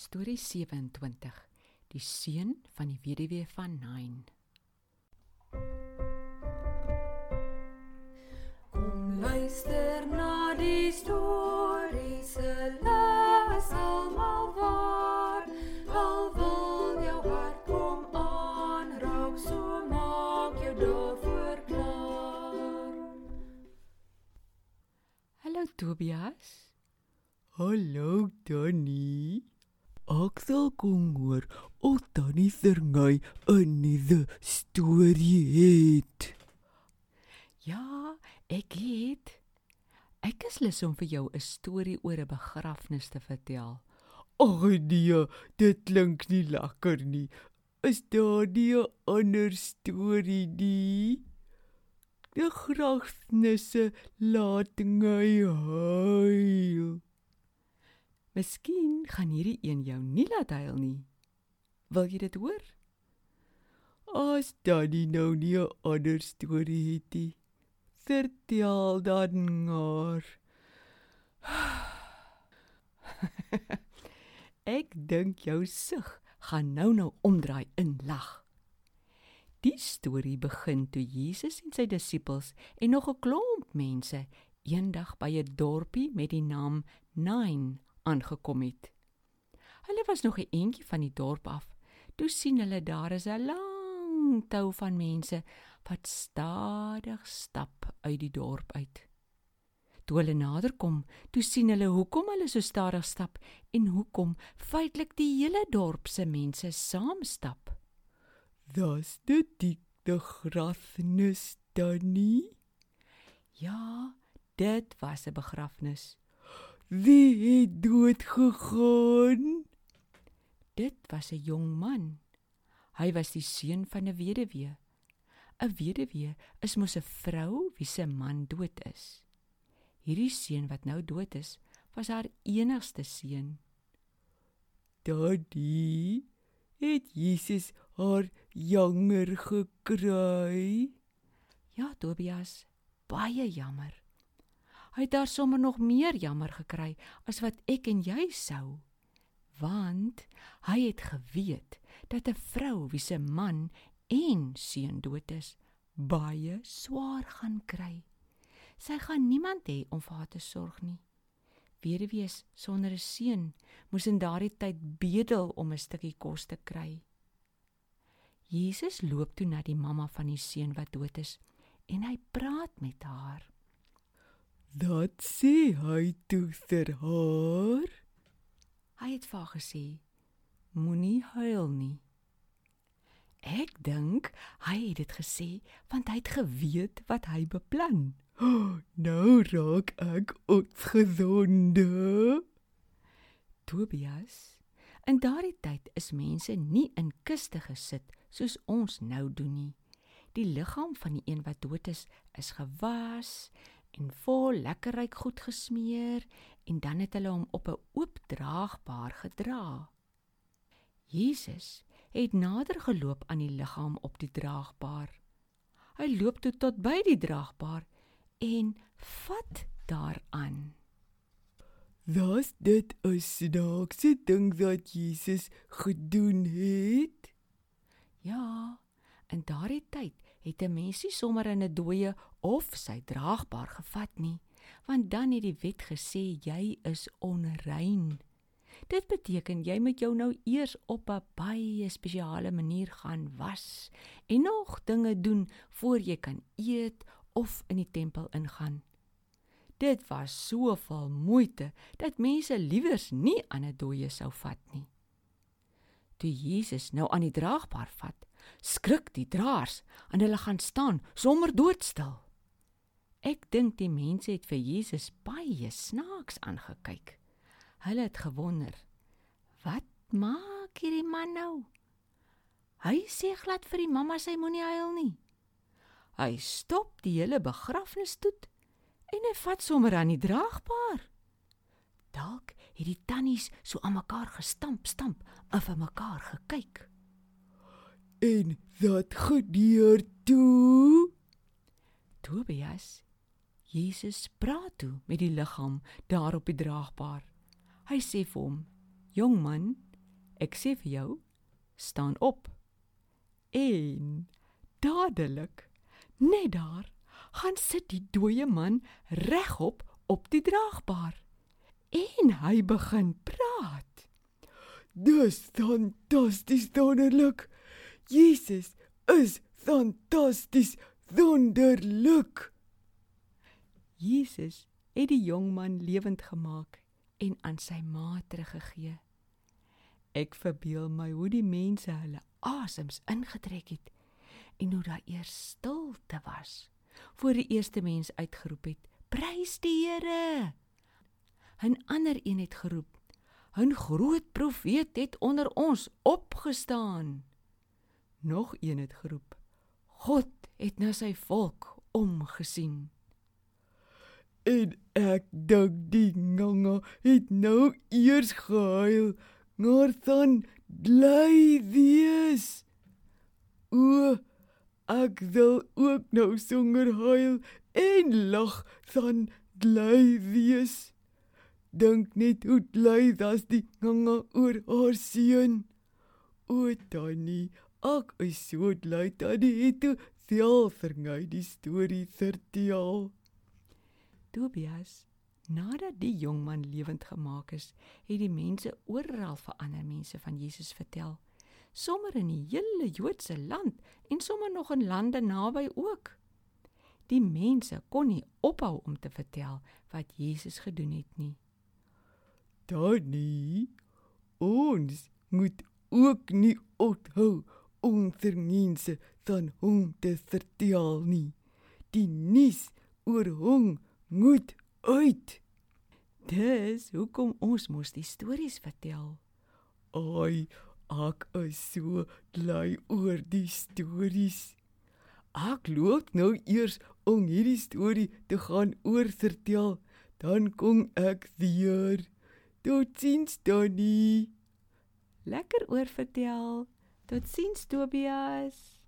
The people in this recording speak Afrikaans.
Storie 27. Die seun van die weduwee van Nain. Kom luister na die storie se les almal waar. Al wil jou hart kom aanraak, so maak jou daarvoor klaar. Hallo Tobias. Hallo Tannie. Ek sal kom hoor of Tannie Serngay 'n nuwe storie het. Ja, ek het. Ek is lus om vir jou 'n storie oor 'n begrafnis te vertel. Ag nee, dit klink nie lekker nie. Is daar nie 'n ander storie nie? Die grafnisse laat my huil. Miskien gaan hierdie een jou nie laat huil nie. Wil jy dit hoor? As Tannie nou nie 'n ander storie het nie, vertel dan maar. Ek dink jou sug gaan nou nou omdraai in lag. Die storie begin toe Jesus en sy disippels en nog 'n klomp mense eendag by 'n dorpie met die naam Nain aangekom het. Hulle was nog 'n entjie van die dorp af. Toe sien hulle daar is 'n lang tou van mense wat stadig stap uit die dorp uit. Toe hulle naderkom, toe sien hulle hoekom hulle so stadig stap en hoekom feitelik die hele dorp se mense saam stap. Das dit die die grafnis Tannie? Ja, dit was 'n begrafnis. Wie het dood gegaan? Dit was 'n jong man. Hy was die seun van 'n weduwee. 'n Weduwee is mos 'n vrou wie se man dood is. Hierdie seun wat nou dood is, was haar enigste seun. Daddy, het Jesus haar jonger gekry? Ja, Tobias, baie jammer. Hy het daar sommer nog meer jammer gekry as wat ek en jy sou. Want hy het geweet dat 'n vrou wie se man en seun dood is, baie swaar gaan kry. Sy gaan niemand hê om vir haar te sorg nie. Weduwees sonder 'n seun moes in daardie tyd bedel om 'n stukkie kos te kry. Jesus loop toe na die mamma van die seun wat dood is en hy praat met haar. Dat sê hy toe vir haar. Hy het vir haar gesê: Moenie huil nie. Ek dink hy het dit gesê want hy het geweet wat hy beplan. Oh, nou raak ek opgewonde. Tobias, in daardie tyd is mense nie in kiste gesit soos ons nou doen nie. Die liggaam van die een wat dood is, is gewas en vol lekker ryk goed gesmeer en dan het hulle hom op 'n oop draagbaar gedra. Jesus het nader geloop aan die liggaam op die draagbaar. Hy loop toe tot by die draagbaar en vat daaraan. Was dit 'n snaakse ding wat Jesus gedoen het? Ja, in daardie tyd het 'n mens nie sommer in 'n dooie of sy draagbaar gevat nie, want dan het die wet gesê jy is onrein. Dit beteken jy moet jou nou eers op 'n baie spesiale manier gaan was en nog dinge doen voor jy kan eet of in die tempel ingaan. Dit was soveel moeite dat mense liewers nie aan 'n dooie sou vat nie. Toe Jesus nou aan die draagbaar vat, skrik die draers en hulle gaan staan sommer doodstil. Ek dink die mense het vir Jesus baie snaaks aangekyk. Hulle het gewonder: "Wat maak hierdie man nou?" Hy sê glad vir die mamma sy moenie huil nie. Hy stop die hele begrafnisstoet en hy vat sommer aan die draagbaar. Dalk het die tannies so aan mekaar gestamp, stamp en vir mekaar gekyk. En wat gebeur toe? Tobias, Jesus praat toe met die liggaam daar op die draagbaar. Hy sê vir hom: "Jong man, Ek sê vir jou, staan op. En dadelik, net daar, gaan sit die dooie man regop op die draagbaar. En hy begin praat. Dis fantasties wonderlik. Jesus is fantasties wonderlik. Jesus het die jong man lewend gemaak en aan sy ma teruggegee. Ek verbeel my hoe die mense hulle asems ingetrek het en hoe daar eers stilte was voor die eerste mens uitgeroep het: "Prys die Here!" 'n Ander een het geroep: "'n Groot profeet het onder ons opgestaan." Nog een het geroep: "God het na sy volk omgesien." En ek dink die nganga het nou eers gehuil, maar dan bly wees. O, ek wil ook nou sonder huil en lag dan bly wees. Dink net hoe bly was die nganga oor haar seun. O, Tannie, ek is so bly dat jy het toe self verny die storie vertel. Tobias, nadat die jong man lewend gemaak is, het die mense oral vir ander mense van Jesus vertel, sommer in die hele Joodse land en sommer nog in lande naby ook. Die mense kon nie ophou om te vertel wat Jesus gedoen het nie. Danny, ons moet ook nie ophou mense van hom te vertel nie. Die nuus oor hom moet uit. Dis hoekom ons mos die stories vertel. Ai, ek is so bly oor die stories. Ek loop nou eers om hierdie storie te gaan oorvertel, dan kom ek weer. Totsiens, Donnie. Lekker oorvertel. Totsiens, Tobias.